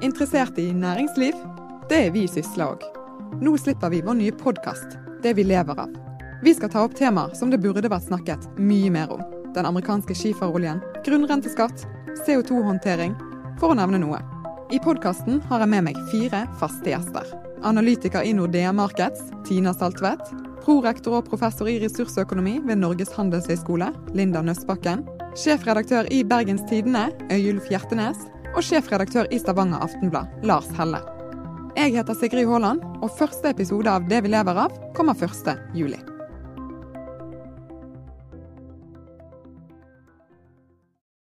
Interessert i næringsliv? Det er vi Sysla òg. Nå slipper vi vår nye podkast, Det vi lever av. Vi skal ta opp temaer som det burde vært snakket mye mer om. Den amerikanske skiferoljen, grunnrenteskatt, CO2-håndtering, for å nevne noe. I podkasten har jeg med meg fire faste gjester. Analytiker i Nordea Markets, Tina Saltvedt. Prorektor og professor i ressursøkonomi ved Norges handelshøyskole, Linda Nøstbakken. Sjefredaktør i Bergens Tidende, Øyulf Hjertenes. Og sjefredaktør i Stavanger Aftenblad, Lars Helle. Jeg heter Sigrid Haaland, og første episode av Det vi lever av kommer 1. juli.